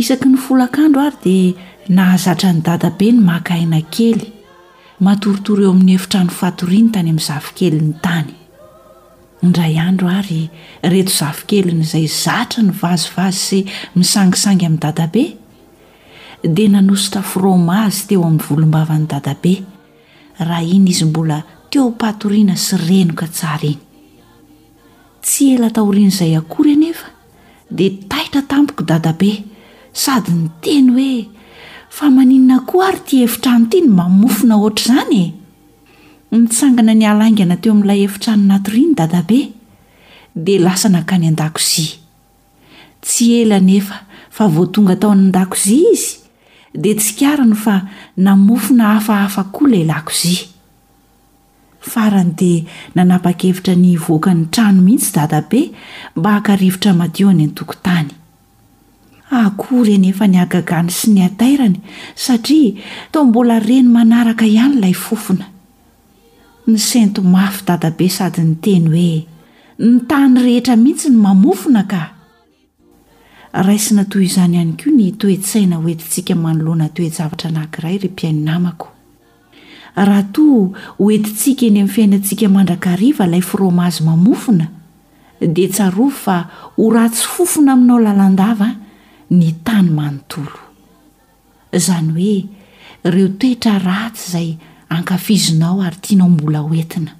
Isaky ny folakandro ary dia nahazatra an'i Dadabe ny maka aina kely, matoritory eo amin'ny efitrano fatoriany tany amin'ny zafikeliny tany. Indray andro ary ireto zafikeliny izay zatra nivazivazy sy misangisangy amin'i Dadabe dia nanosotra fromazy teo amin'ny volombavan'i Dadabe, raha iny izy mbola teo am-patoriana sy renoka tsara iny. Tsy ela taorian'izay akory anefa dia taitra tamiko dadabe sady niteny hoe, fa maninona koa ary ity efitrano ity no mamofona ohatr'izany e? Nitsangana niala haingana teo amin'ilay efitrano natoriany dadabe, dia lasa nankany an-dakozia. Tsy ela anefa fa vao tonga tao an-dakozia izy dia tsikarany fa namofona hafahafa koa ilay lakozia. Farany dia nanapa-kevitra ny hivoaka ny trano mihitsy dadabe mba haka rivotra madio any an-tokotany. Akory anefa ny hagagany sy ny hatairany satria toa mbola reny manaraka ihany ilay fofona. Nisento mafy dadabe sady niteny hoe, Ny tany rehetra mihitsy no mamofona ka! Raisina toy izany ihany koa ny toe-tsaina hoentintsika manoloana toe-javatra anankiray, ry mpihaino namako. Raha toa hoentintsika eny amin'ny fiainantsika mandrakariva ilay fromazy mamofona, dia tsarovy fa ho ratsy fofona aminao lalandava ny tany manontolo. Izany hoe ireo toetra ratsy izay ankafizinao ary tianao mbola hoentina.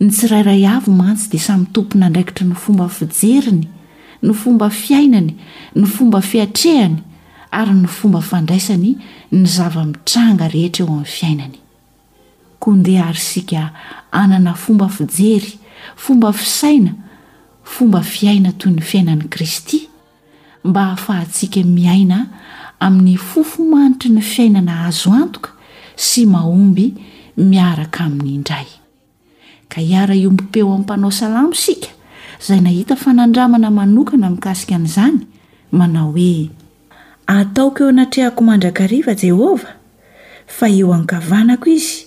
Ny tsirairay avy mantsy dia samy tompon'andraikitry ny fomba fijeriny, ny fomba fiainany, ny fomba fiatrehany ary ny fomba fandraisany ny zava-mitranga rehetra eo amin'ny fiainany. Koa ndeha ary isika hanana fomba fijery, fomba fisaina, fomba fiaina toy ny fiainan'i Kristy, mba hahafahantsika miaina amin'ny fofomantry ny fiainana azo antoka sy mahomby miaraka aminy indray. Ka hiara-hiombom-peo amin'ny mpanao salamo isika izay nahita fanandramana manokana mikasika an'izany, manao hoe, Ataoko eo anatrehako mandrakariva Jehovah, fa eo ankavanako izy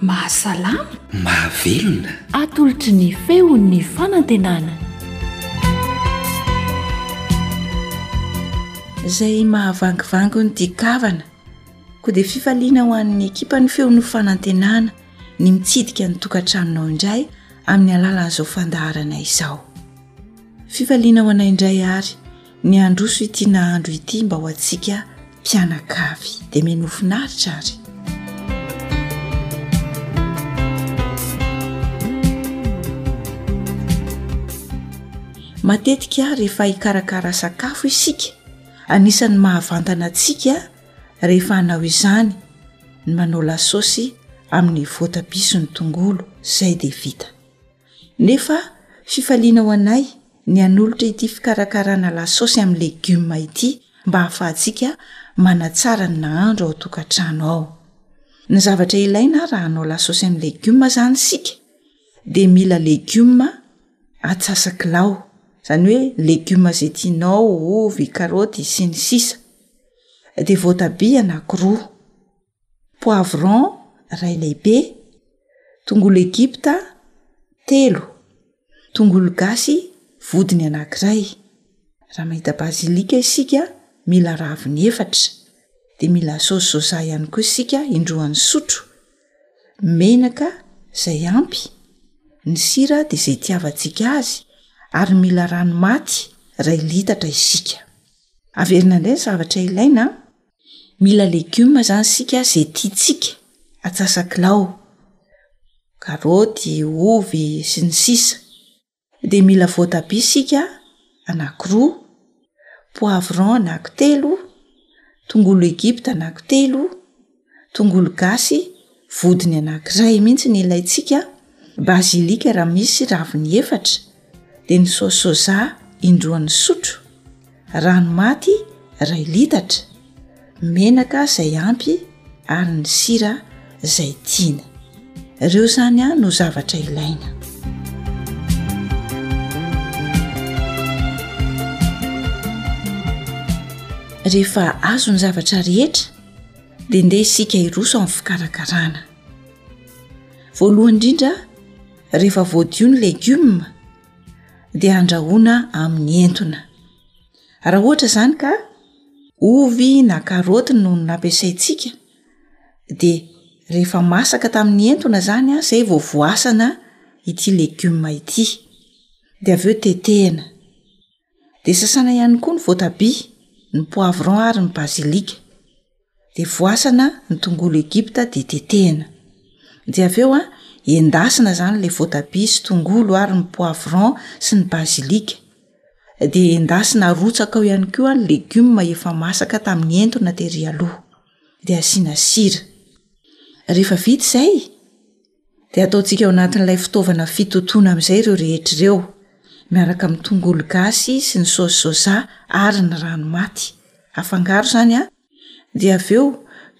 Mahasalama. Mahavelona. Atolotry ny feon'ny fanantenana. Izay mahavangivangy ny dian-kavana. Koa dia fifaliana ho an'ny ekipan'ny feon'ny fanantenana ny mitsidika ny tokantranonao indray amin'ny alalan'izao fandaharana izao. Fifaliana ho anay indray àry. Ny handroso ity nahandro ity mba ho antsika mpianakavy. Dia mihaino ho finaritra ary. Matetika rehefa hikarakara sakafo isika, anisan'ny mahavantana antsika rehefa hanao izany ny manao lasosy amin'ny voatabia sy ny tongolo, izay dia vita. Nefa fifaliana ho anay ny hanolotra ity fikarakarana lasosy amin'ny legioma ity mba hahafahantsika manatsara ny nahandro ao an-tokantrano ao. Ny zavatra ilaina raha hanao lasosy amin'ny legioma izany isika dia mila legioma atsasakilao, izany hoe legioma izay tianao, ovy, karaoty, sy ny sisa, dia voatabia anankiroa. poivron iray lehibe, tongolo egypta telo, tongolo gasy vodiny anankiray, raha mahita bazilika isika mila raviny efatra, dia mila saosy soja ihany koa isika indroan'ny sotro, menaka izay ampy, ny sira dia izay itiavantsika azy ary mila rano maty iray litatra isika. Averina indray ny zavatra ilaina an! Mila legioma izany isika izay tiantsika, atsasak'ilao, karaoty, ovy, sy ny sisa Dia mila voatabia isika anakiroa, poivron anakitelo, tongolo Egypta anankitelo, tongolo gasy Vodiny anankiray mihitsy ny ilaintsika, basilika raha misy raviny efatra, dia ny saosy soja indroa ny sotro, rano maty iray litatra, menaka izay ampy ary ny sira izay tiana. Ireo izany no zavatra ilaina. Rehefa azo ny zavatra rehetra dia ndeha isika hiroso amin'ny fikarakarana voalohany indrindra rehefa voadio ny legioma dia andrahoana amin'ny entona raha ohatra izany ka ovy na karoty no ny nampiasaintsika dia rehefa masaka tamin'ny entona izany a izay vao voasana ity legioma ity dia avy eo tetehina de sasana ihany koa ny voatabia ny poivron ary ny bazilika de voasana ny tongolo egypta de tetehina de avy eo a endasina zany le voatabia sy tongolo ary ny poivron sy ny bazilika de endasina arotsaka ao ihany koa ny legioma efa masaka tamin'ny entona tery aloha de asiana sira rehefa vita izay Dia ataontsika ao anatin'ilay fitaovana fitotoana amin'izay ireo rehetra ireo, miaraka amin'ny tongolo gasy sy ny saosy soja ary ny rano maty. Afangaro izany an, dia avy eo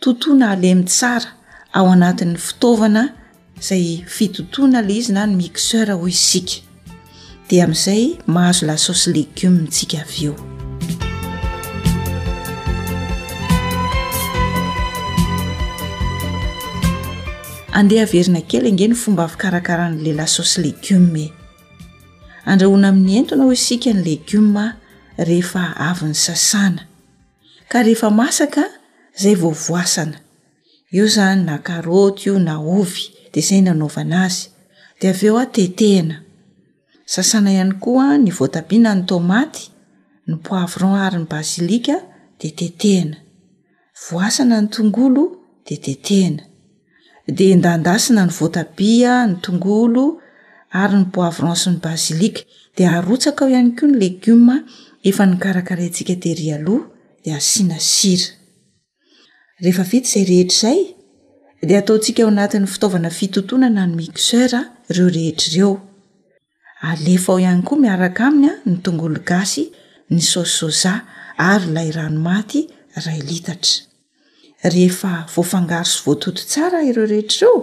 totoina halemy tsara ao anatin'ny fitaovana izay fitotoana ilay izy na ny mixeur hoy isika. dia amin'izay mahazo lasosy legioma ntsika avy eo andeha averina kely ange ny fomba fikarakaran'la lasosy legioma e andrahoana amin'ny entona ho isika ny legioma rehefa avy ny sasana ka rehefa masaka izay voavoasana io izany na karaoty io na ovy de izay no anaovana azy, de avy eo ah tetehina, sasana ihany koa ny voatabia na ny tomaty, ny poivron ary ny basilika de tetehina, voasana ny tongolo de tetehina, de endandasina ny voatabia, ny tongolo ary ny poivron sy ny basilika, de arotsaka ao ihany koa ny legioma efa nokarakaraintsika tery aloha de asiana sira. Rehefa vita izay rehetra izay dia ataontsika ao anatin'ny fitaovana fitotonana ny mixeur ireo rehetra ireo. Alefa ao ihany koa miaraka aminy ny tongolo gasy, ny saosy soja ary ilay rano maty iray litatra. Rehefa voafangaro sy voatoto tsara ireo rehetra ireo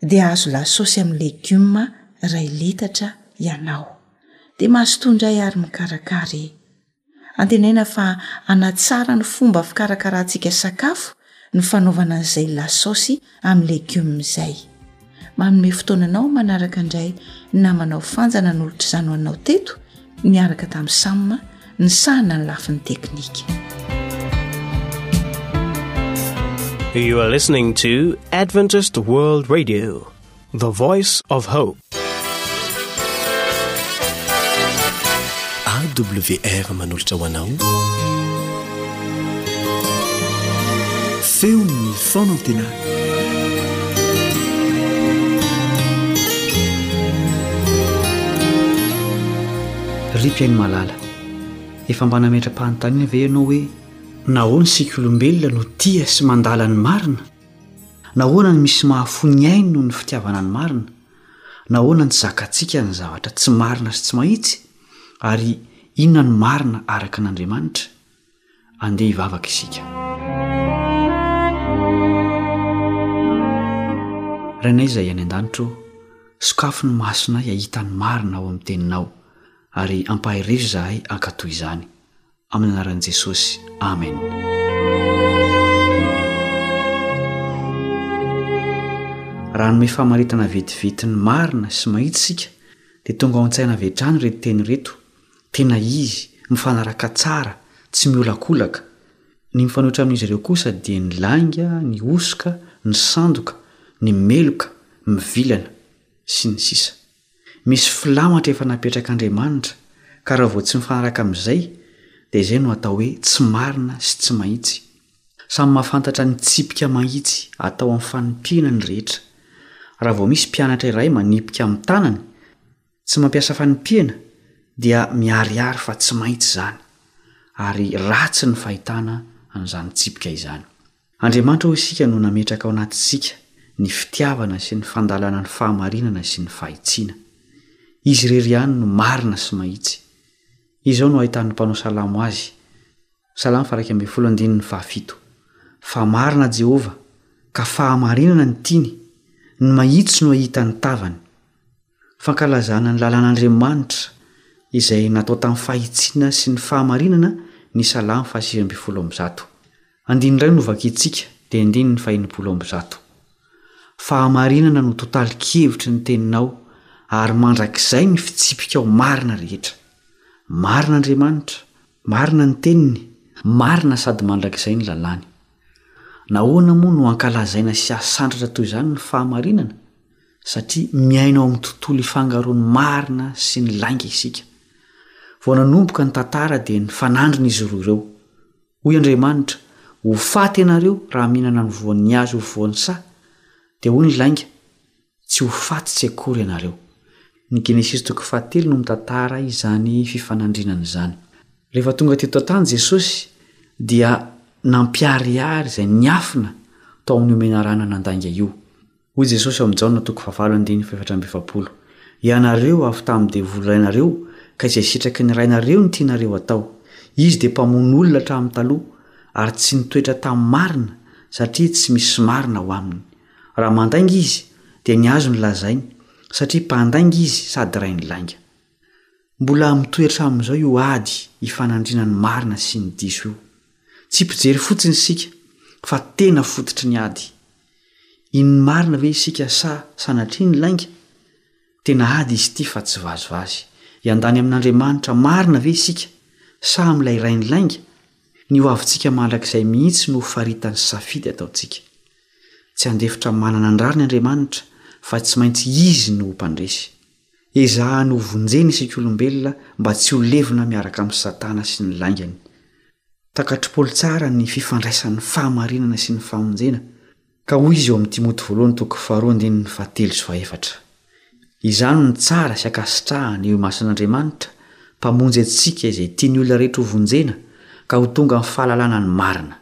dia azo lasaosy amin'ny legioma iray litatra ianao. Dia mazotoa indray ary mikarakara e! Antenaina fa hanatsara ny fomba fikarakarantsika sakafo ny fanaovana an'izay lasaosy amin'ny legioma izay. Manome fotoana anao manaraka indray ny namanao Fanja nanolotra izany ho anao teto niaraka tamin'i Sam nisahana ny lafiny teknika. You are listening to Adventist World Radio. The Voice of Hope. AWR manolotra ho anao feon'ny fanantenana. Ry mpihaino malala, efa mba nametra-panontaniana ve ianao hoe nahoana isika olombelona no tia sy mandala ny marina? Nahoana ny misy mahafoy ny ainy noho ny fitiavana ny marina? Nahoana ny tsy zakantsika ny zavatra tsy marina sy tsy mahitsy? Ary inona no marina araka an' Andriamanitra? Andeha hivavaka isika. Rainay izay any an-danitra ô, sokafy ny masonay hahita ny marina ao amin'ny Teninao ary ampaherezo izahay hankatò izany. Amin'ny anaran'i Jesosy, amena. Raha hanome famaritana vetivety ny marina sy mahitsy isika, dia tonga ao an-tsaina avy hatrany ireto teny ireto, Tena izy, mifanaraka tsara, tsy miolakolaka. Ny mifanohitra amin'izy ireo kosa dia ny lainga, ny hosoka, ny sandoka, ny meloka, mivilana, sy ny sisa. Misy filamatra efa napetrak'Andriamanitra ka raha vao tsy mifanaraka amin'izay dia izay no atao hoe tsy marina sy tsy mahitsy. Samy mahafantatra ny tsipika mahitsy atao amin'ny fanompiana ny rehetra. Raha vao misy mpianatra iray manipika amin'ny tanany, tsy mampiasa fanompiana dia miharihary fa tsy mahitsy izany ary ratsy ny fahitana an'izany tsipika izany. Andriamanitra hoy isika no nametraka ao anatintsika ny fitiavana sy ny fandalana ny fahamarinana sy ny fahitsiana. Izy irery ihany no marina sy mahitsy. Izao no ahitan'ny mpanao salamo azy, Salamo faha iraika ambin'ny folo andininy faha fito, Fa marina Jehovah, ka fahamarinana ny tiany, ny mahitsy no ahita ny tavany. Fankalazana ny lalan'Andriamanitra izay natao tamin'ny fahitsiana sy ny fahamarinana ny Salamo fahasivy ambin'ny folo amby zato. Andininy iray no vakintsika, dia andininy fahenimpolo amby zato. Fahamarinana no totalikevitry ny teninao ary mandrakizay ny fitsipikao marina rehetra. Marina Andriamanitra, Marina ny teniny, marina sady mandrakizay ny lalàny. Nahoana moa no ankalazaina sy asandratra toy izany ny fahamarinana? Satria miaina ao amin'ny tontolo ifangaroan'ny marina sy ny lainga isika. Vao nanomboka ny tantara dia nifanandrina izy roa ireo. Hoy Andriamanitra, Ho faty ianareo raha mihinana ny voan'ny hazo voan'ny saha. Dia hoy ny lainga, Tsy ho faty tsy akory ianareo. Ny Genesisy toko fahatelo no mitantara izany fifanandrinana izany. Rehefa tonga teto an-tany Jesosy, dia nampiharihary izay niafina tao amin'io menarana nandainga io. Hoy Jesosy ao amin'ny Jaona toko fahavalo andininy fahefatra amby efapolo, Ianareo avy tamin'ny devoly rainareo, ka izay sitraky ny rainareo no tianareo hatao. Izy dia mpamono olona hatramin'ny taloha, ary tsy nitoetra tamin'ny marina, satria tsy misy marina ao aminy. Raha mandainga izy dia ny azy no lazainy satria mpandainga izy sady rain'ny lainga. Mbola mitoetra amin'izao io ady ifanandriana ny marina sy ny diso io. Tsy mpijery fotsiny isika fa tena fototry ny ady. Inin'ny marina ve isika sa sanatria ny lainga? Tena ady izy ity fa tsy vazivazy. Hiandany amin'Andriamanitra marina ve isika sa amin'ilay Rain'ny lainga? Ny hoavintsika mandrakizay mihitsy no faritan'ny safidy ataontsika. Tsy handefitra manana ny rariny Andriamanitra fa tsy maintsy Izy no ho mpandresy. Ezahany ho vonjena isika olombelona mba tsy ho levona miaraka amin'i Satana sy ny laingany. Takatr'i Paoly tsara ny fifandraisan'ny fahamarinana sy ny famonjena Ka hoy izy eo amin'ny Timoty voalohany toko faharoa andininy fahatelo sy fahefatra, Izany no tsara sy ankasitrahana eo imason'Andriamanitra, Mpamonjy antsika izay tian'ny olona rehetra ho vonjena ka ho tonga amin'ny fahalalana ny marina.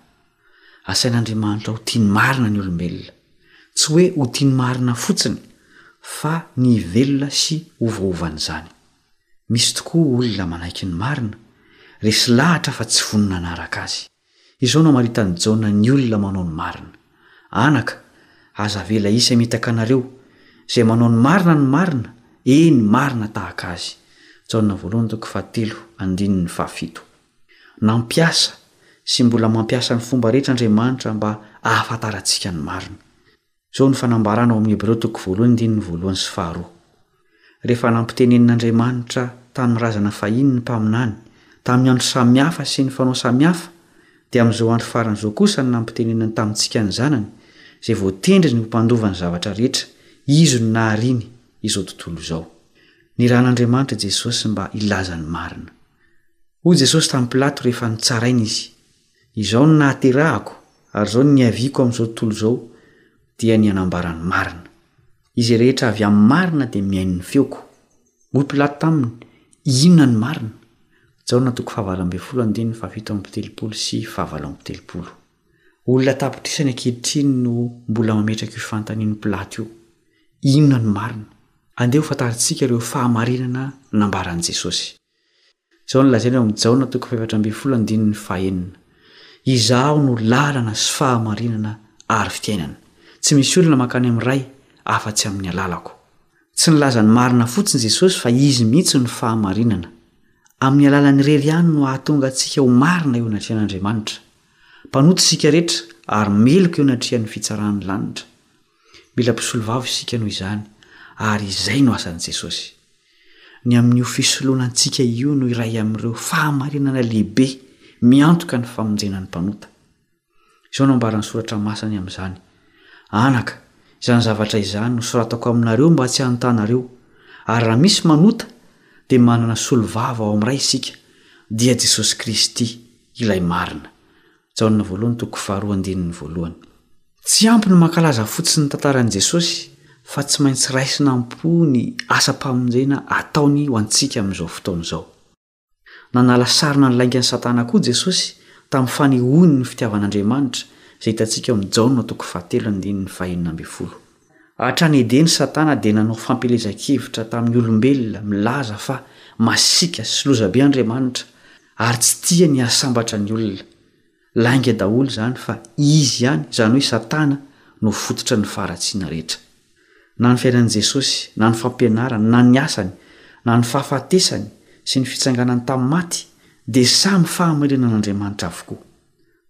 Asain'Andriamanitra ho tia ny marina ny olombelona. Tsy hoe ho tia ny marina fotsiny, fa ny hivelona sy hiovaova an'izany. Misy tokoa olona manaiky ny marina, resy lahatra fa tsy vonona hanaraka azy. Izao no amaritan'i Jaona ny olona manao ny marina, Anaka, aza avela hisy hamitaka anareo. Izay manao ny marina no marina, eny, marina tahaka azy. Jaona voalohany toko fahatelo andininy fahafito. Nampiasa sy mbola mampiasa ny fomba rehetra Andriamanitra mba hahafantarantsika ny marina. Izao no fanambarana ao amin'ny Hebreo toko voalohany andininy voalohany sy faharoa. Rehefa nampitenenin'Andriamanitra tamin'ny razana fahiny ny mpaminany tamin'ny andro samihafa sy ny fanao samihafa, dia amin'izao andro farany izao kosa no nampiteneniny tamintsika ny Zanany, izay voatendriny ho mpandova ny zavatra rehetra, Izy no nahariany izao tontolo izao. Nirahan'Andriamanitra Jesosy mba hilaza ny marina. Hoy Jesosy tamin'i Pilato rehefa notsaraina Izy. Izao no nahaterahako ary izao no niaviako amin'izao tontolo izao dia ny hanambara ny marina. Izay rehetra avy amin'ny marina dia mihaino ny feoko. Hoy Pilato taminy, Inona ny marina? Jaona toko fahavalo ambin'ny folo andininy fahafito amby telopolo sy fahavalo amby telopolo. Olona an-tapitrisany ankehitriny no mbola mametraka io fanontanian'i Pilato io. Inona ny marina? Andeha hofantarintsika ireo fahamarinana nambaran'i Jesosy. Izao no lazainy ao amin'ny Jaona toko fahefatra ambin'ny folo andininy fahenina, Izaho no lalana sy fahamarinana ary fiainana. Tsy misy olona mankany amin'ny Ray afa-tsy amin'ny alalako. Tsy nilaza ny marina fotsiny Jesosy fa Izy mihitsy no fahamarinana. Amin'ny alalany irery ihany no hahatonga antsika ho marina eo anatrehan'Andriamanitra. Mpanota isika rehetra ary meloka eo anatrehan'ny fitsaran'ny lanitra. Mila mpisolovava isika noho izany ary izay no asan'i Jesosy. Ny amin'io fisoloana antsika io no iray amin'ireo fahamarinana lehibe miantoka ny famonjena ny mpanota. Izao no ambaran'ny Soratra Masany amin'izany, Anaka, izany zavatra izany no soratako aminareo mba tsy hanontanareo, ary raha misy manota dia manana solovava ao amin'ny Ray isika, dia Jesosy Kristy, ilay marina. Jaona voalohany toko faha roa andininy voalohany. Tsy ampy ny mankalaza fotsiny ny tantaran'i Jesosy fa tsy maintsy raisina am-po ny asam-pamonjena ataony ho antsika amin'izao fotoana izao. Nanala sarona lainga an'i Satana koa Jesosy tamin'ny fanehoany ny fitiavan'Andriamanitra izay hitantsika ao amin'ny Jaona toko faha telo andininy faha enina ambin'ny folo. Hatrany Edena Satana dia nanao fampielezan-kevitra tamin'ny olombelona milaza fa masiaka sy loza be Andriamanitra ary tsy tia ny hahasambatra ny olona. Lainga daholo izany fa izy ihany, izany hoe Satana, no fototra ny faharatsiana rehetra. Na ny fiainan'i Jesosy, na ny fampianarany, na ny asany, na ny fahafatesany sy ny fitsanganany tamin'ny maty dia samy fahamailenan'Andriamanitra avokoa.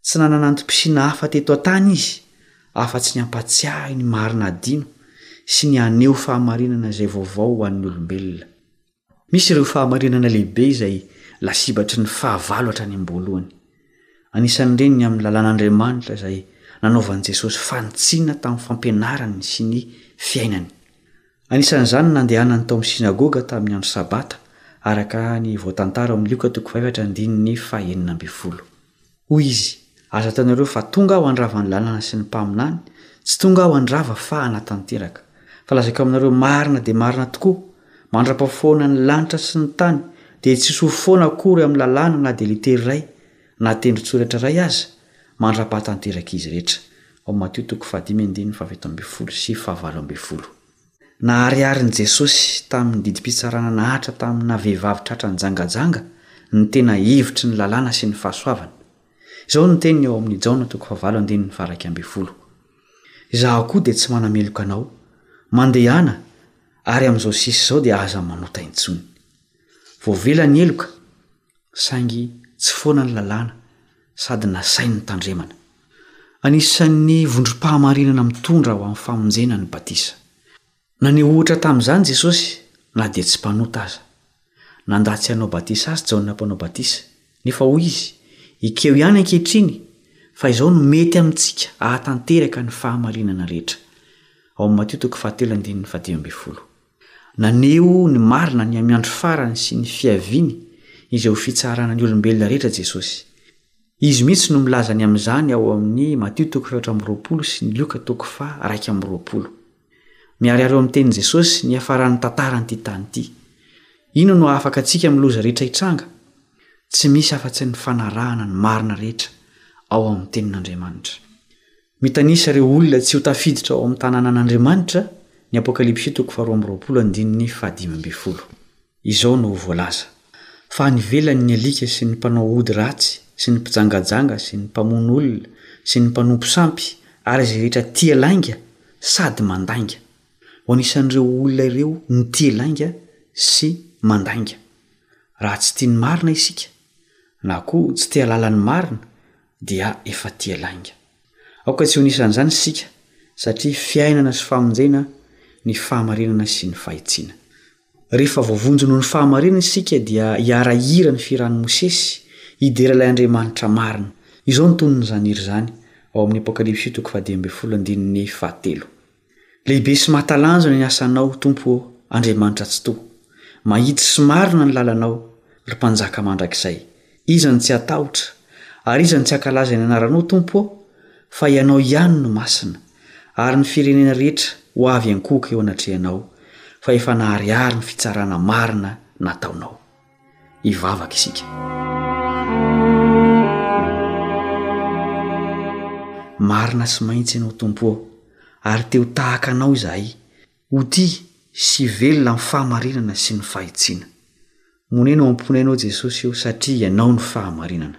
Tsy nanana antom-pisiana hafa teto an-tany izy afa-tsy ny hampatsiahy ny marina hadino sy ny haneho fahamarinana izay vaovao ho an'ny olombelona. Misy ireo fahamarinana lehibe izay lasibatry ny fahavalo hatrany am-boalohany. Anisan'ireny ny amin'ny lalàn'Andriamanitra izay nanaovan'i Jesosy fanitsiana tamin'ny fampianarany sy ny fiainany. Anisan'izany ny nandehanany tao amin'ny synagoga tamin'ny andro Sabata, araka ny voatantara ao amin'ny Lioka toko fahefatra andininy fahenina ambin'ny folo. Hoy izy, Aza ataonareo fa tonga aho handrava ny lalana sy ny mpaminany, tsy tonga aho handrava fa hanatanteraka. Fa lazaiko aminareo marina dia marina tokoa, mandra-pahafoana ny lanitra sy ny tany dia tsy hisy ho foana akory amin'ny lalàna na dia litera iray na tendron-tsoratra iray aza, mandra-pahatanterak'izy rehetra. Ao Matio toko fahadimy andininy fahafito ambin'ny folo sy fahavalo ambin'ny folo. Nahariharin'i Jesosy tamin'ny didim-pitsarana nahatra tamina vehivavy tratra nijangajanga ny tena hevitry ny lalàna sy ny fahasoavana. Izao no teniny ao amin'ny Jaona toko fahavalo andininy faharaika ambin'ny folo, Izaho koa dia tsy manameloka anao, mandehana, ary amin'izao sisa izao dia aza manota intsony. Voavela ny heloka. saingy tsy foana ny lalàna sady nasainy nitandremana. Anisan'ny vondrom-pahamarinana mitondra ho amin'ny famonjena ny batisa. Naneho ohatra tamin'izany Jesosy, na dia tsy mpanota aza. Nandà tsy hanao batisa azy Jaona Mpanao Batisa, nefa hoy izy, Ekeo ihany ankehitriny fa izao no mety amintsika hahatanteraka ny fahamarinana rehetra. Ao amin'ny Matio toko fahatelo andininy fahadimy ambin'ny folo. Naneho ny marina ny amin'ny andro farany sy ny fiaviany izay ho fitsaharana ny olombelona rehetra Jesosy. Izy mihitsy no milaza ny amin'izany ao amin'ny Matio toko fahefatra amby roapolo sy ny Lioka toko faha raika amby roapolo. Miharihary eo amin'ny tenin'i Jesosy ny hiafaran'ny tantaran'ity tany ity. Inona no hahafaka antsika amin'ny loza rehetra hitranga? Tsy misy afa-tsy ny fanarahana ny marina rehetra ao amin'ny Tenin'Andriamanitra. Mitanisa ireo olona tsy ho tafiditra ao amin'ny tanànan'Andriamanitra ny Apokalypsy toko faharoa amby roapolo andininy fahadimy ambin'ny folo. Izao no voalaza, Fa any ivelany ny alika sy ny mpanao ody ratsy sy ny mpijangajanga sy ny mpamono olona sy ny mpanompo sampy ary izay rehetra tia lainga sady mandainga. Ho anisan'ireo olona ireo ny tia lainga sy mandainga. Raha tsy tia ny marina isika, na koa tsy te-hahalala ny marina, dia efa tia lainga. Aoka tsy ho anisan'izany isika, satria fiainana sy famonjena ny fahamarinana sy ny fahitsiana. Rehefa voavonjy noho ny fahamarinana isika dia hiara-hihira ny fihiran'i Mosesy, Hidera ilay Andriamanitra marina. Izao ny tonon'izany hira izany ao amin'ny Apokalypsy toko fahadimy ambin'ny folo andininy fahatelo. Lehibe sy mahatalanjona ny asanao, Tompo ô, Andriamanitra Tsitoha. Mahitsy sy marina ny lalanao, ry Mpanjaka mandrakizay. Iza no tsy hatahotra, ary iza no tsy hankalaza ny anaranao, Tompo ô? Fa ianao ihany no masina, ary ny firenena rehetra ho avy an-kohoka eo anatrehanao, fa efa naharihary ny fitsarana marina nataonao. hivavaka isika. Marina sy maintsy ianao Tompo ô, ary te ho tahaka anao izahay, ho tia sy velona amin'ny fahamarinana sy ny fahitsiana. Monena ao am-ponay ianao Jesosy ô satria ianao no fahamarinana.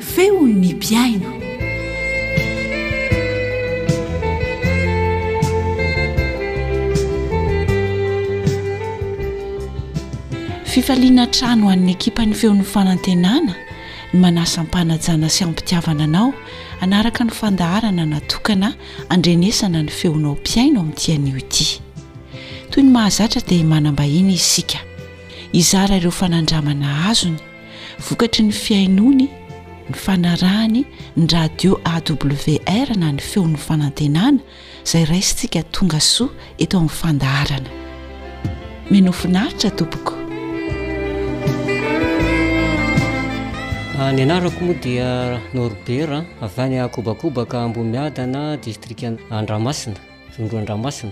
Feon'ny mpihaino. Fifaliana hatrany ho an'ny ekipan'ny Feon'ny Fanantenana ny manasa am-panajana sy am-pitiavana anao hanaraka ny fandaharana natokana handrenesana ny feonao mpihaino amin'ity anio ity. Toy ny mahazatra dia manam-bahiny isika hizara ireo fanandramana azony. Vokatry ny fihainoany, ny fanarahany ny radio AWR na ny feon'ny fanantenana izay raisintsika tonga soa eto amin'ny fandaharana. Mino finaritra tompoko. Ah, ny anarako moa dia Norbert avy any Akobakobaka Ambomiadana, distrika Andramasina, zondro Andramasina.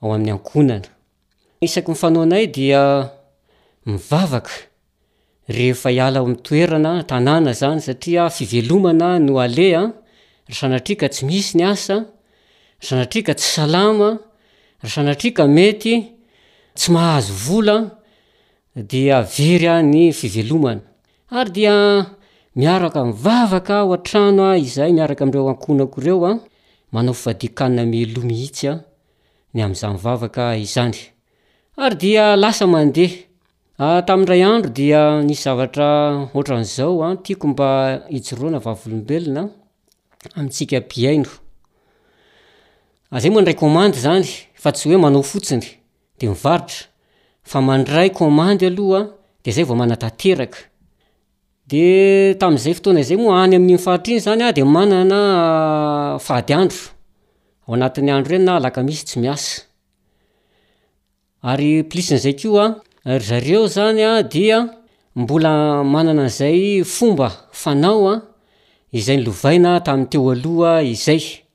ao amin'ny ankohonana. Isaky ny fanaonay dia mivavaka rehefa hiala ao amin'ny toerana, tanàna izany satria fivelomana no aleha, raha sanatria ka tsy misy ny asa, raha sanatria ka tsy salama, raha sanatria ka mety tsy mahazo vola dia very aho ny fivelomana, ary dia miaraka mivavaka ao an-trano aho izay miaraka amin'ireo ankohonako ireo, manao fadikan mialoha mihitsy aho ny amin'izany vavaka izany, ary dia lasa mandeha, tamin'ny iray andro dia nisy zavatra otran'izao an, tiako mba hijoroana vavolombelona amintsika mpihaino, zay moa ndray commande zany fa tsy hoe manao fotsiny. de mivarotra fa mandray komandy aloha de zay vao manatanteraka de tamin'izay fotoana izay moa any amin'iny faritra iny zany ah de manana fady andro ao anatin'ny andro ireny na alakamisy tsy miasa ary plus an'izay koa ry zareo zany ah dia mbola manana an'izay fomba fanao izay lovaina tamin'ny teo aloha izay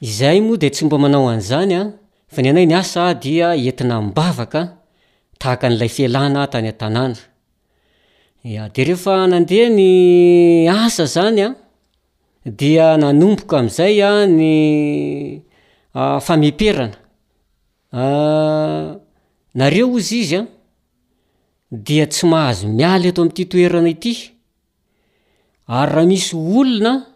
Izahay moa dia tsy mba manao an'izany an! Fa ny anay ny asa dia entina am-bavaka tahaka an'ilay fialana tany an-tanàna. Ia, dia rehefa nandeha ny asa izany an, dia nanomboka amin'izay ny fameperana. Nareo hozy izy an, dia tsy mahazo miala eto amin'ity toerana ity, ary raha misy olona,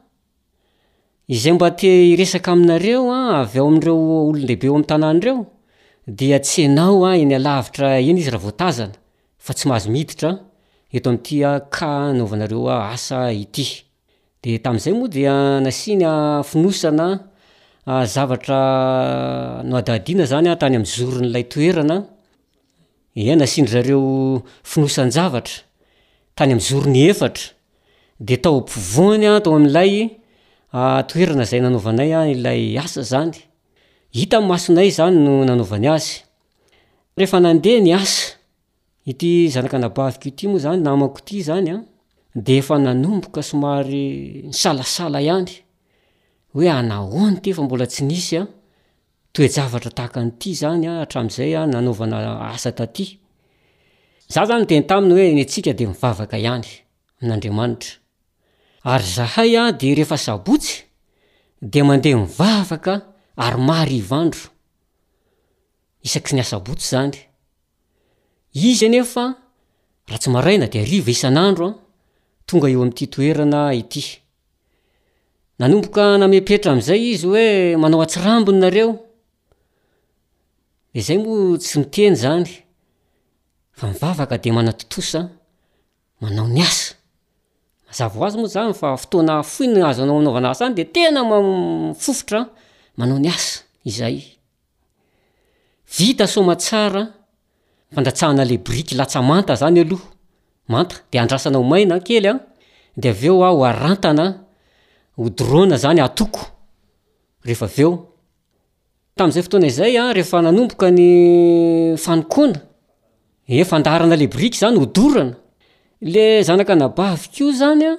Izay mba te hiresaka aminareo avy ao amin'ireo olon-dehibe ao amin'ny tanàna ireo dia tsy ianao eny alavitra eny izy raha vao tazana fa tsy mahazo miditra eto amin'ity cas anaovanareo asa ity. De tamin'izay moa dia nasiana fonosana zavatra nohadihadiana zany tany amin'ny zoron'ilay toerana Eny, nasian-dry zareo fonosan-javatra tany amin'ny zorony efatra, dia tao ampovoany, tao amin'ilay toerana izay nanaovanay ilay asa izany. Hita amin'ny masonay izany no nanaovany azy. Rehefa nandeha ny asa, ity zanak'anabaviko ity moa izany, namako ity izany, dia efa nanomboka somary nisalasala ihany, hoe anahoana ity fa mbola tsy nisy toe-javatra tahaka an'ity izany hatramin'izay nanaovana asa taty. Za zany miteny taminy hoe ny antsika dia mivavaka ihany amin'Andriamanitra. Ary zahay dia rehefa sabotsy dia mandeha mivavaka ary mahariva andro, isaky ny asabotsy zany. Izy anefa raha tsy maraina dia hariva isan'andro tonga eo amin'ity toerana ity. Nanomboka nanome pretra amin'izay izy hoe manao an-tsirambiny nareo, de zay moa tsy miteny zany fa mivavaka de manatontosa, manao ny asa, mazava ho azy moa zany fa fotoana fohy no azonao anaovana asa any de tena mifofotra manao ny asa izay, vita soamantsara fandatsahana le biriky latsa manta zany aloha manta de andrasana ho maina kely an de avy eo aho arantana hodirana zany atoko rehefa avy eo tam'izay fotoana izay an rehefa nanomboka ny fanikona e fandaharana le biriky zany hodorana le zanaka anabavy ko zany an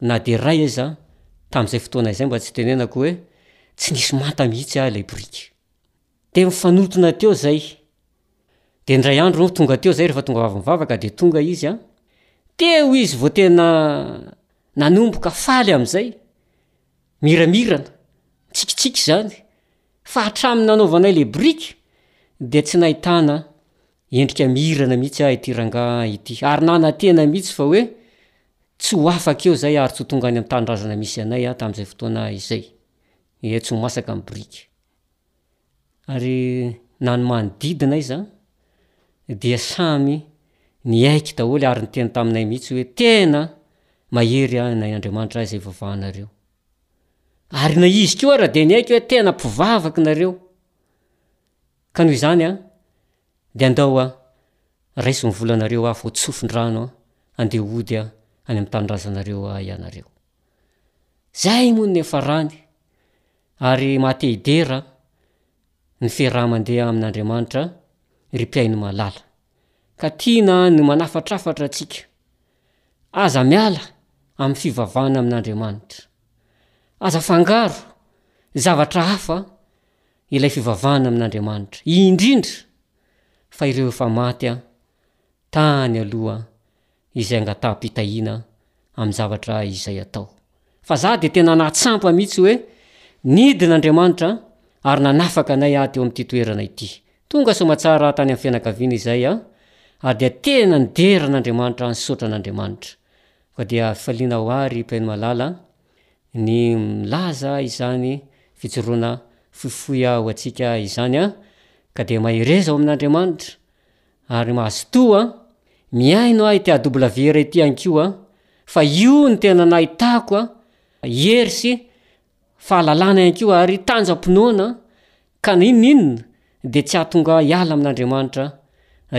na dia iray aza, tamin'izay fotoana izay mba tsy itenenako hoe tsy nisy manta mihitsy ahy ilay boriky. Dia mifanotona teo izay. Dia indray andro no tonga teo izay rehefa tonga vavy mivavaka dia tonga izy an. Teo izy vao tena nanomboka faly amin'izay, miramirana, mitsikitsiky izany, fa hatramin'ny nanaovanay ilay boriky dia tsy nahitana Endrika mihirana mihitsy ahy ity rangahy ity ary nanantena mihitsy fa hoe tsy ho afaka eo zay ary tsy ho tonga any am tanindrazana misy anay aho tamzay fotoana izay. Iay tsy ho masaka am biriky. Ary na ny manodidina aiza dia samy niaiky daholo ary niteny taminay mihitsy hoe tena mahery ahy anay Andriamanitra ahy zay vavahanareo. Ary na izy koa ara dia niaiky hoe tena mpivavaky nareo. Ka noho izany dia andao raiso ny volanareo aho ho tsofin-drano andeha hody any amin'ny tanindrazanareo ianareo. Izay moa no niafarany ary maha te hidera ny fiaraha-mandeha amin'Andriamanitra ry mpihaino malala. Ka tiana ny manafatrafatra antsika, aza miala amin'ny fivavahana amin'Andriamanitra. Aza afangaro zavatra hafa. ilay fivavahana amin'Andriamanitra, indrindra fa ireo efa maty tany aloha izay angataham-pitahiana amin'ny zavatra izay atao. Fa za dia tena nahatsampa mihitsy hoe nidina Andriamanitra ary nanafaka anay aho teo amin'ity toerana ity. Tonga soamatsara tany amin'ny fianakaviana izay aho ary dia tena nidera an'Andriamanitra nisaotra an'Andriamanitra. Koa dia fifaliana ho ahy ry Mpaino malala ny milaza izany fijoroana fohifohy ho antsika izany an, ka dia mahereza ao amin'Andriamanitra ary mazotoa mihaino ahy ity AWR ity ihany koa fa io no tena nahitako hery sy fahalalana ihany koa ary tanjam-pinoana Ka na inona inona dia tsy ahatonga ahy hiala amin'Andriamanitra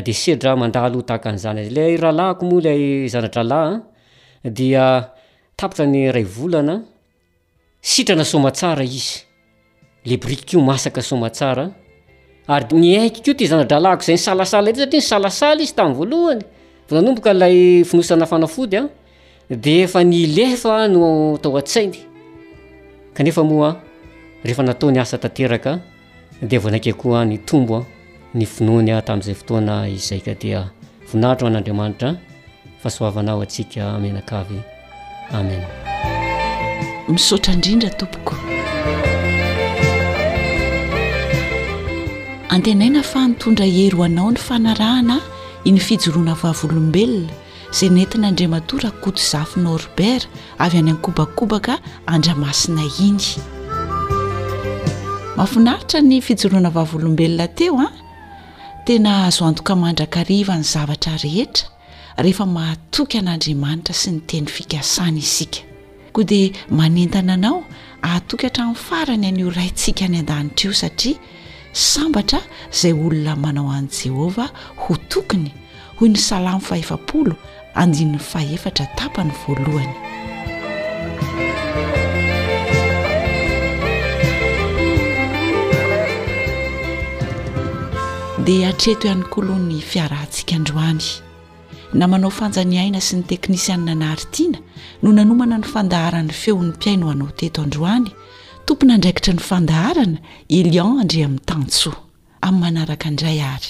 dia sedra mandalo tahaka an'izany azy. Ilay rahalahiko moa ilay zana-drahalahy dia tapitra ny iray volana, sitrana soamatsara izy, le biriky koa masaka soamatsara, ary niaiky koa ty zana-drahalahiko izay nisalasala ity satria nisalasala izy tamin'ny voalohany, vao nanomboka ilay fonosana fanafody an. Dia efa ny lefa no tao an-tsainy, kanefa moa rehefa natao ny asa tanteraka dia vao naika koa nitombo ny finoany tamin'izay fotoana izay ka dia voninahitra ho an'Andriamanitra fahasoavana ho antsika mianakavy. Amen. Misaotra indrindra tompoko. Antenaina fa nitondra hery ho anao ny fanarahana iny fijoroana vavolombelona izay nentin'Andriamatoa Rakotozafy Norbert avy any an-kobakobaka Andramasina iny. Mahafinaritra ny fijoroana vavolombelona teo an! Tena azo antoka mandrakariva ny zavatra rehetra rehefa mahatoky an'Andriamanitra sy ny teny fikasany isika. Koa dia manentana anao hahatoky hatramin'ny farany an'io Raintsika any an-danitra io, satria sambatra izay olona manao an'i Jehovah ho tokiny, hoy ny Salamo fahefapolo andininy fahefatra tapany voalohany. Dia hatreto ihany koa aloha ny fiarahantsika androany. na manao fanjaniaina sy ny teknisianina Naharitina no nanomana ny fandaharan'ny feon'ny mpihaino anao teto androany, tompon'andraikitry ny fandaharana Elian Andriamitantsoa. Amin'ny manaraka indray ary.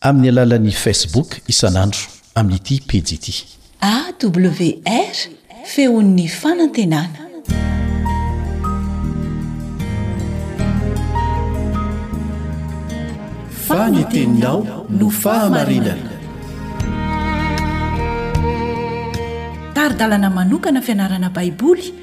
Amin'ny alalan'ny Facebook isan'andro amin'ity pejy ity. AWR, Feon'ny Fanantenana. Fa ny teninao no fahamarinana. Tari-dalana manokana fianarana Baiboly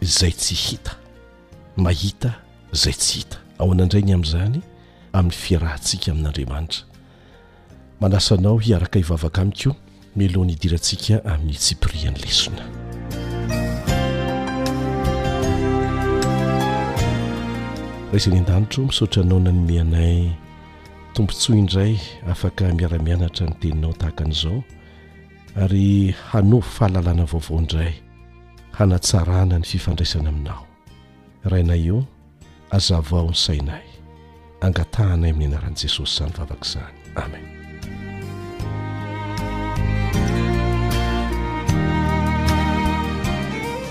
izay tsy hita, mahita izay tsy hita. Ahoana indray ny amin'izany amin'ny fiarahantsika amin'Andriamanitra? Manasa anao hiaraka hivavaka amiko mialohan'ny hidirantsika amin'ny tsipirian'ny lesona. Ray izay any an-danitro, misaotra anao nanome anay tombontsoa indray afaka miara-mianatra ny teninao tahaka an'izao ary hanova fahalalana vaovao indray. hanatsarana ny fifandraisana aminao rainay o azavao ny sainay angatahanay amin'ny anaran'i jesosy izany vavaka izany amen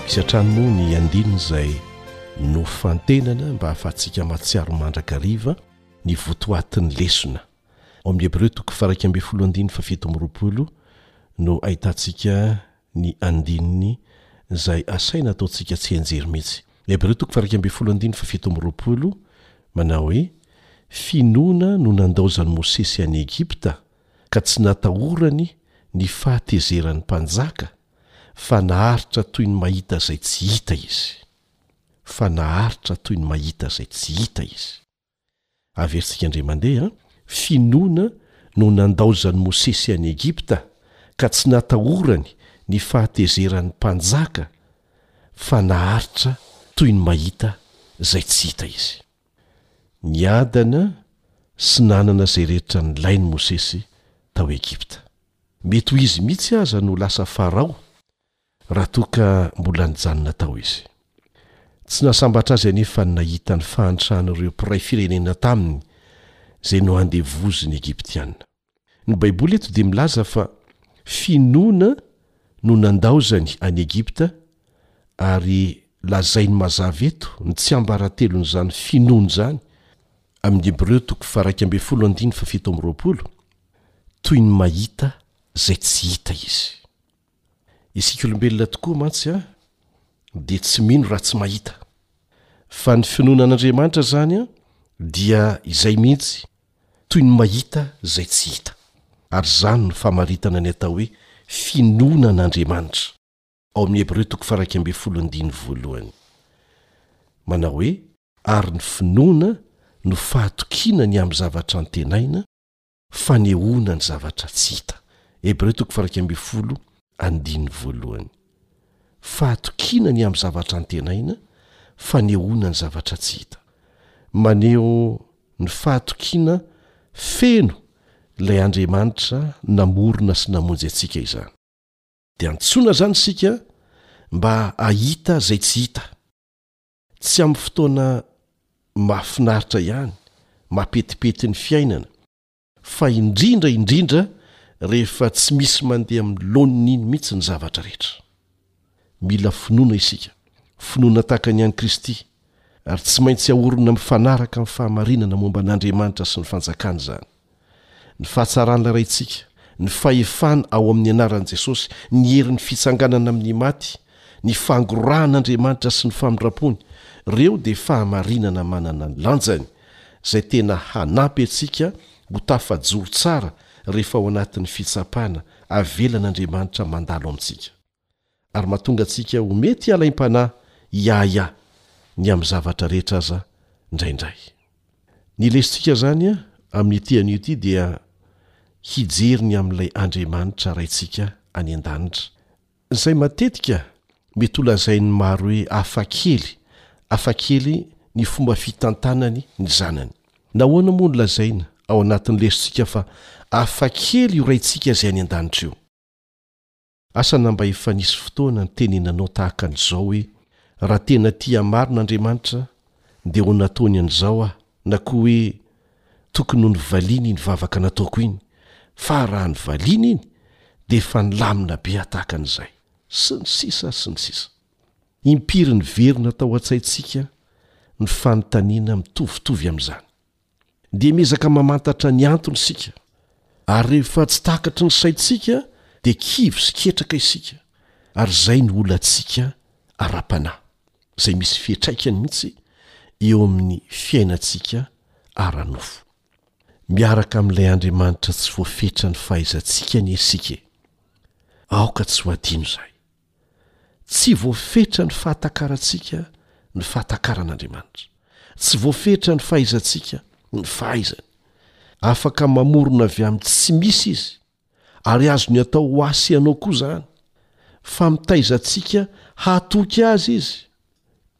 isatrany moa ny andinina izay no fantenana mba hahafahantsika matsiaro mandrakariva ny votoatin'ny lesona ao amin'ny hebreo toko faraika ambin'ny folo andininy fa fito amby roapolo no ahitantsika ny andininy izay asaina ataontsika tsianjery mihitsy. Hebreo toko faha-iraika ambin'ny folo andininy faha-fito amby roapolo manao hoe, Finoana no nandaozan'i Mosesy an'i Egypta ka tsy natahorany ny fahatezeran'ny mpanjaka, fa naharitra toy ny mahita izay tsy hita izy. Fa naharitra toy ny mahita izay tsy hita izy. Averintsika indray mandeha, finoana no nandaozan'i Mosesy an'i Egypta ka tsy natahorany ny fahatezeran'ny mpanjaka fa naharitra toy ny mahita izay tsy hita izy. Niadana sy nanana izay rehetra nilainy Mosesy tao Egypta. Mety ho izy mihitsy aza no lasa Farao raha toa ka mbola nijanona tao izy. Tsy nahasambatra azy anefa ny nahita ny fahantrahan'ireo mpiray firenena taminy izay nohandevozin'ny Egyptiana. Ny Baiboly eto dia milaza fa finoana no nandaozany an'i Egypta, ary lazainy mazava eto ny tsiambaratelon'izany finoana izany, amin'ny Hebreo toko faharaika ambin'ny folo andininy fahafito amby roapolo, Toy ny mahita izay tsy hita izy. Isika olombelona tokoa mantsy an, dia tsy mino raha tsy mahita. Fa ny finoana an'Andriamanitra izany an, dia izay mihitsy, toy ny mahita izay tsy hita. Ary izany no famaritana ny atao hoe finoana an'Andriamanitra, ao amin'ny Hebreo toko faha-iraika ambin'ny folo andininy voalohany. Manao hoe. Ary ny finoana no fahatokiana ny amin'ny zavatra antenaina, Fanehoana ny zavatra tsy hita. Hebreo toko faha-iraika ambin'ny folo andininy voalohany. Fahatokiana ny amin'ny zavatra antenaina, fanehoana ny zavatra tsy hita. Maneho ny fahatokiana feno ilay Andriamanitra namorona sy namonjy antsika izany. Dia antsoina izany isika mba hahita izay tsy hita. Tsy amin'ny fotoana mahafinaritra ihany, mapetipety ny fiainana, fa indrindra indrindra rehefa tsy misy mandeha amin'ny laoniny iny mihitsy ny zavatra rehetra. Mila finoana isika, finoana tahaka ny an'i Kristy, ary tsy maintsy aorina mifanaraka amin'ny fahamarinana momba an'Andriamanitra sy ny Fanjakany izany. Ny fahatsaran'ilay Raintsika, ny fahefana ao amin'ny anaran'i Jesosy, ny herin'ny fitsanganana amin'ny maty, ny fangorahan'Andriamanitra sy ny famindrampony, ireo dia fahamarinana manana ny lanjany, izay tena hanampy antsika ho tafajoro tsara rehefa ao anatin'ny fitsapana avelan'Andriamanitra mandalo amintsika. ary mahatonga antsika ho mety hialaimpanahy hiahiahy ny amin'ny zavatra rehetra aza indraindray. Ny lesotsika izany amin'ity anio ity dia hijery ny amin'ilay Andriamanitra Raintsika any an-danitra, izay matetika mety holazain'ny maro hoe hafa kely hafa kely ny fomba fitantanany ny zanany. Nahoana moa no lazaina ao anatin'ny lesotsika fa hafa kely io Raintsika izay any an-danitra io? Asa na mba efa nisy fotoana nitenenanao tahaka an'izao hoe, Raha tena tia marina Andriamanitra, dia ho nataony an'izao aho, na koa hoe, Tokony ho novaliany iny vavaka nataoko iny, fa raha novaliany iny, dia efa nilamina be aho tahaka an'izay. Sy ny sisa ary sy ny sisa. Impiry niverina tao an-tsaintsika ny fanontaniana mitovitovy amin'izany? dia miezaka mamantatra ny antony isika, ary rehefa tsy takatry ny saintsika dia kivy sy ketraka isika, ary izay no olantsika ara-panahy, izay misy fiantraikany mihitsy eo amin'ny fiainantsika ara-nofo. Miaraka amin'ilay Andriamanitra tsy voafetran'ny fahaizantsika anie isika e! Aoka tsy ho adino izay. Tsy voafetra ny fahatakarantsika ny fahatakaran'Andriamanitra. Tsy voafetra ny fahaizantsika ny fahaizany. Afaka mamorona avy amin'ny tsy misy izy, ary azony atao ho ahy sy ianao koa izany. Fa mitaiza antsika hatoky azy izy.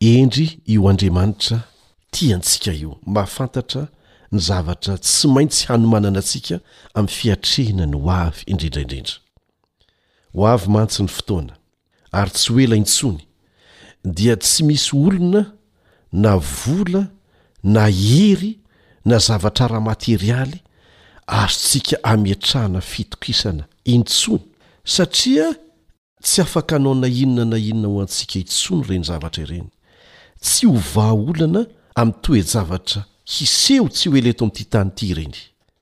Hendry io Andriamanitra tia antsika io mahafantatra ny zavatra tsy maintsy hanomanana antsika amin'ny fiatrehina ny hoavy indrindra indrindra. Ho avy mantsy ny fotoana, ary tsy ho ela intsony, dia tsy misy olona na vola na hery na zavatra ara-materialy azontsika ametrahana fitokisana intsony, satria tsy afaka hanao na inona na inona ho antsika intsony ireny zavatra ireny. Tsy ho vahaolana amin'ny toe-javatra hiseho tsy ho ela eto amin'ity tany ity ireny.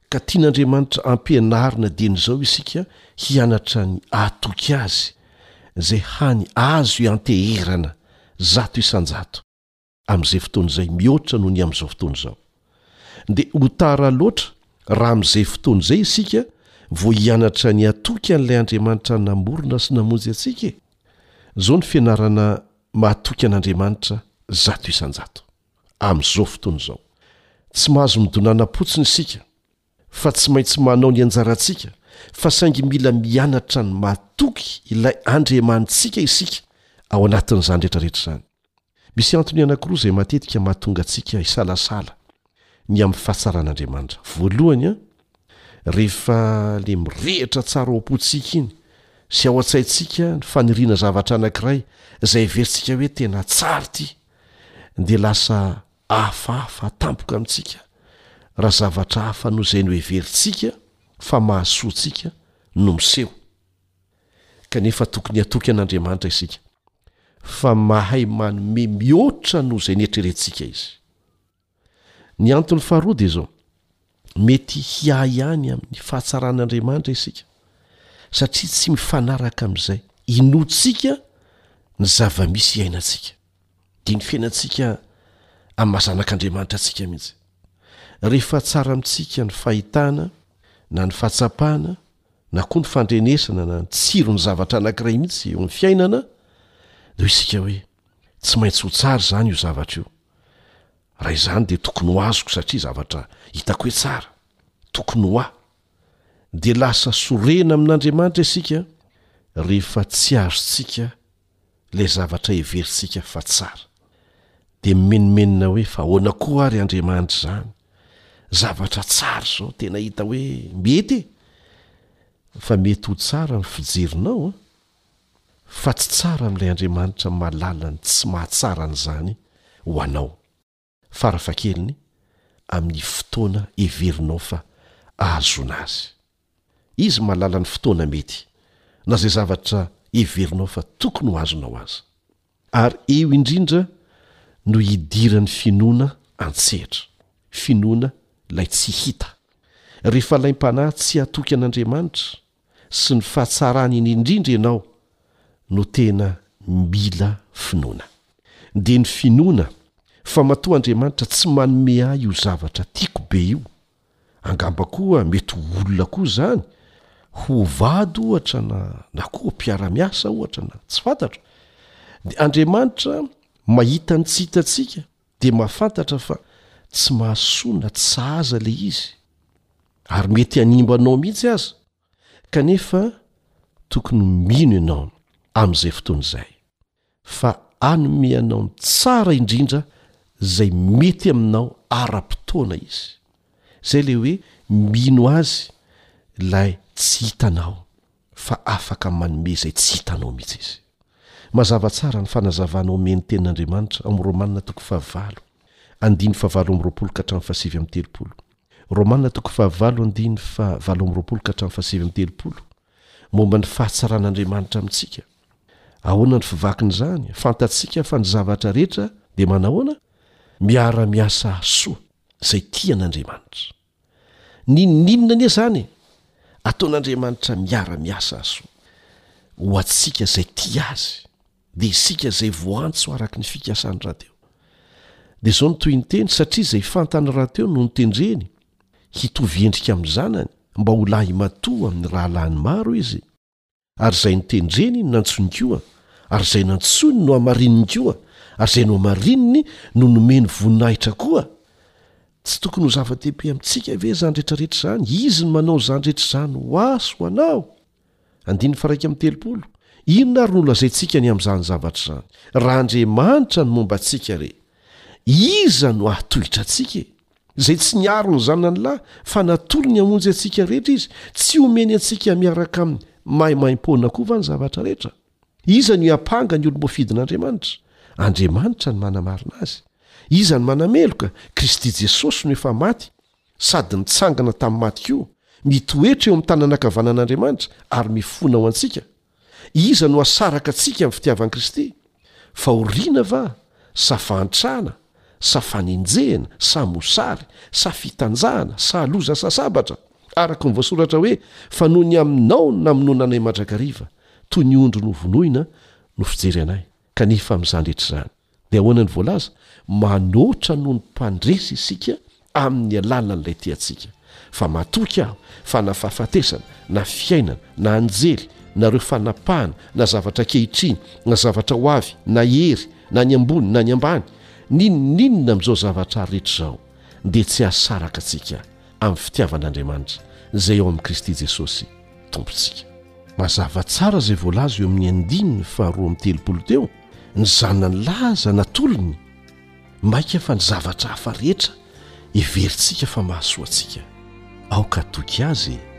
Ka tian'Andriamanitra hampianarina dieny izao isika hianatra ny hahatoky Azy, izay hany azo hianteherana zato isan-jato, amin'izay fotoana izay mihoatra noho ny amin'izao fotoana izao. Dia ho tara loatra raha amin'izay fotoana izay isika vao hianatra ny hatoky an'ilay Andriamanitra namorona sy namonjy antsika e! Izao ny fianarana mahatoky an'Andriamanitra zato isan-jato. amin'izao fotoana izao. Tsy mahazo midonanam-potsiny isika fa tsy maintsy manao ny anjarantsika fa saingy mila mianatra ny mahatoky ilay Andriamanitsika isika ao anatin'izany rehetrarehetra izany. Misy antony anankiroa izay matetika mahatonga antsika hisalasala ny amin'ny fahatsaran'Andriamanitra. Voalohany, rehefa ilay mirehitra tsara ao am-pontsika iny sy ao an-tsaintsika ny faniriana zavatra anankiray izay heverintsika hoe tena tsara ity, dia lasa hafahafa tampoka amintsika raha zavatra hafa noho izay noheverintsika fa mahasoa antsika no miseho. Kanefa tokony hatoky an'Andriamanitra isika fa mahay manome mihoatra noho izay nieritreretintsika izy. Ny antony faharoa dia izao, mety hiahiahy ny amin'ny fahatsaran'Andriamanitra isika satria tsy mifanaraka amin'izay inoantsika ny zava-misy iainantsika, dia ny fiainantsika amin'ny maha zanak'Andriamanitra antsika mihitsy. Rehefa tsara amintsika ny fahitana na ny fahatsapana na koa ny fandrenesana na ny tsiron'ny zavatra anankiray mihitsy eo amin'ny fiainana dia hoy isika hoe, Tsy maintsy ho tsara izany io zavatra io. Raha izany dia tokony ho azoko satria zavatra hitako hoe tsara. Tokony ho ahy. Dia lasa sorena amin'Andriamanitra isika rehefa tsy azontsika ilay zavatra heverintsika fa tsara. Dia mimenomenona hoe fa ahoana koa ary Andriamanitra izany? Zavatra tsara izao tena hita hoe mety e! Fa mety ho tsara ny fijerinao an! fa tsy tsara amin'ilay Andriamanitra malalany tsy mahatsara an'izany ho anao, farafahakeliny amin'ny fotoana heverinao fa ahazoana azy. Izy mahalala ny fotoana mety na izay zavatra heverinao fa tokony ho azonao aza. Ary eo indrindra no hidiran'ny finoana an-tsehatra, finoana ilay tsy hita. Rehefa alaim-panahy tsy hatoky an'Andriamanitra, sy ny fahatsarany iny indrindra ianao no tena mila finoana. Dia ny finoana fa matoa Andriamanitra tsy manome ahy io zavatra tiako be io, angamba koa mety ho olona koa izany, ho vady ohatra na na koa mpiara-miasa ohatra na tsy fantatro, dia Andriamanitra mahita ny tsy hitantsika dia mahafantatra fa tsy mahasoa na tsy sahaza ilay izy, ary mety hanimba anao mihitsy aza, kanefa tokony ho mino ianao amin'izay fotoana izay, fa hanome anao ny tsara indrindra izay mety aminao ara-potoana izy. Izay ilay hoe mino azy ilay tsy hitanao. fa afaka manome izay tsy hitanao mihitsy izy. Mazava tsara ny fanazavana omen'ny Tenin'Andriamanitra ao amin'ny Romana toko fahavalo andininy fahavalo amby roapolo ka hatramin'ny fahasivy amby telopolo. Romana toko fahavalo andininy fahavalo amby roapolo ka hatramin'ny fahasivy amby telopolo, momba ny fahatsaran'Andriamanitra amintsika. Ahoana ny fivakin'izany? Fantatsika fa ny zavatra rehetra dia manahoana? Miara-miasa hahasoa izay tia an'Andriamanitra. N'inon'inona anie izany, ataon'Andriamanitra miara-miasa aso ho antsika izay tia Azy, dia isika izay voantso araka ny fikasan'i rahateo. Dia izao no tohinteny, satria izay fantan'i rahateo no notendreny hitovy endrika amin'ny zanany, mba ho lahimatoa amin'ny rahalahiny maro izy, ary izay notendreny no nantsoiny koa, ary izay nantsoiny no hamarininy koa, ary izay nohamarininy no nomeny voninahitra koa. Tsy tokony ho zava-dehibe amintsika ve izany rehetra rehetra izany? Izy no manao izany rehetra izany ho ahy sy ho anao. Andininy faharaika amby telopolo. Inona ary no holazaintsika ny amin'izany zavatra izany? Raha Andriamanitra no momba antsika re, iza no hahatohitra antsika e? izay tsy niaro ny zanany lahy fa natolony hamonjy antsika rehetra izy, tsy omeny antsika miaraka amin'ny maimaimpoana koa va ny zavatra rehetra? Iza no hiampanga ny olom-boafidin'Andriamanitra? Andriamanitra no manamarina azy. Iza no manameloka? Kristy Jesosy no efa maty sady nitsangana tamin'ny maty koa, mitoetra eo amin'ny tanan'ankavanan'Andriamanitra ary mifona ho antsika. Iza no hasaraka antsika amin'ny fitiavan'i Kristy? Fahoriana va, sa fahantrana, sa fanenjehana, sa mosary, sa fitanjahana, sa loza, sa sabatra? Araka ny voasoratra hoe, Fa noho ny aminao no namonoana anay mandrakariva, toy ny ondry novonoina no fijery anay. Kanefa amin'izany rehetra izany, dia ahoana no voalaza? Manoatra noho ny mpandresy isika amin'ny alalan'ilay tia antsika. Fa matoky aho fa na fahafatesana, na fiainana, na anjely, na ireo fanapahana, na zavatra ankehitriny, na zavatra ho avy, na hery, na ny ambony, na ny ambany, n'inon'inona amin'izao zavatra rehetra izao, dia tsy hahasaraka antsika amin'ny fitiavan'Andriamanitra izay ao amin'i Kristy Jesosy Tompontsika. Mazava tsara izay voalaza eo amin'ny andininy faharoa amby telopolo teo, ny zanany lahy aza natolony maika fa ny zavatra hafa rehetra heverintsika fa mahasoa antsika. Aoka hatoky Azy e!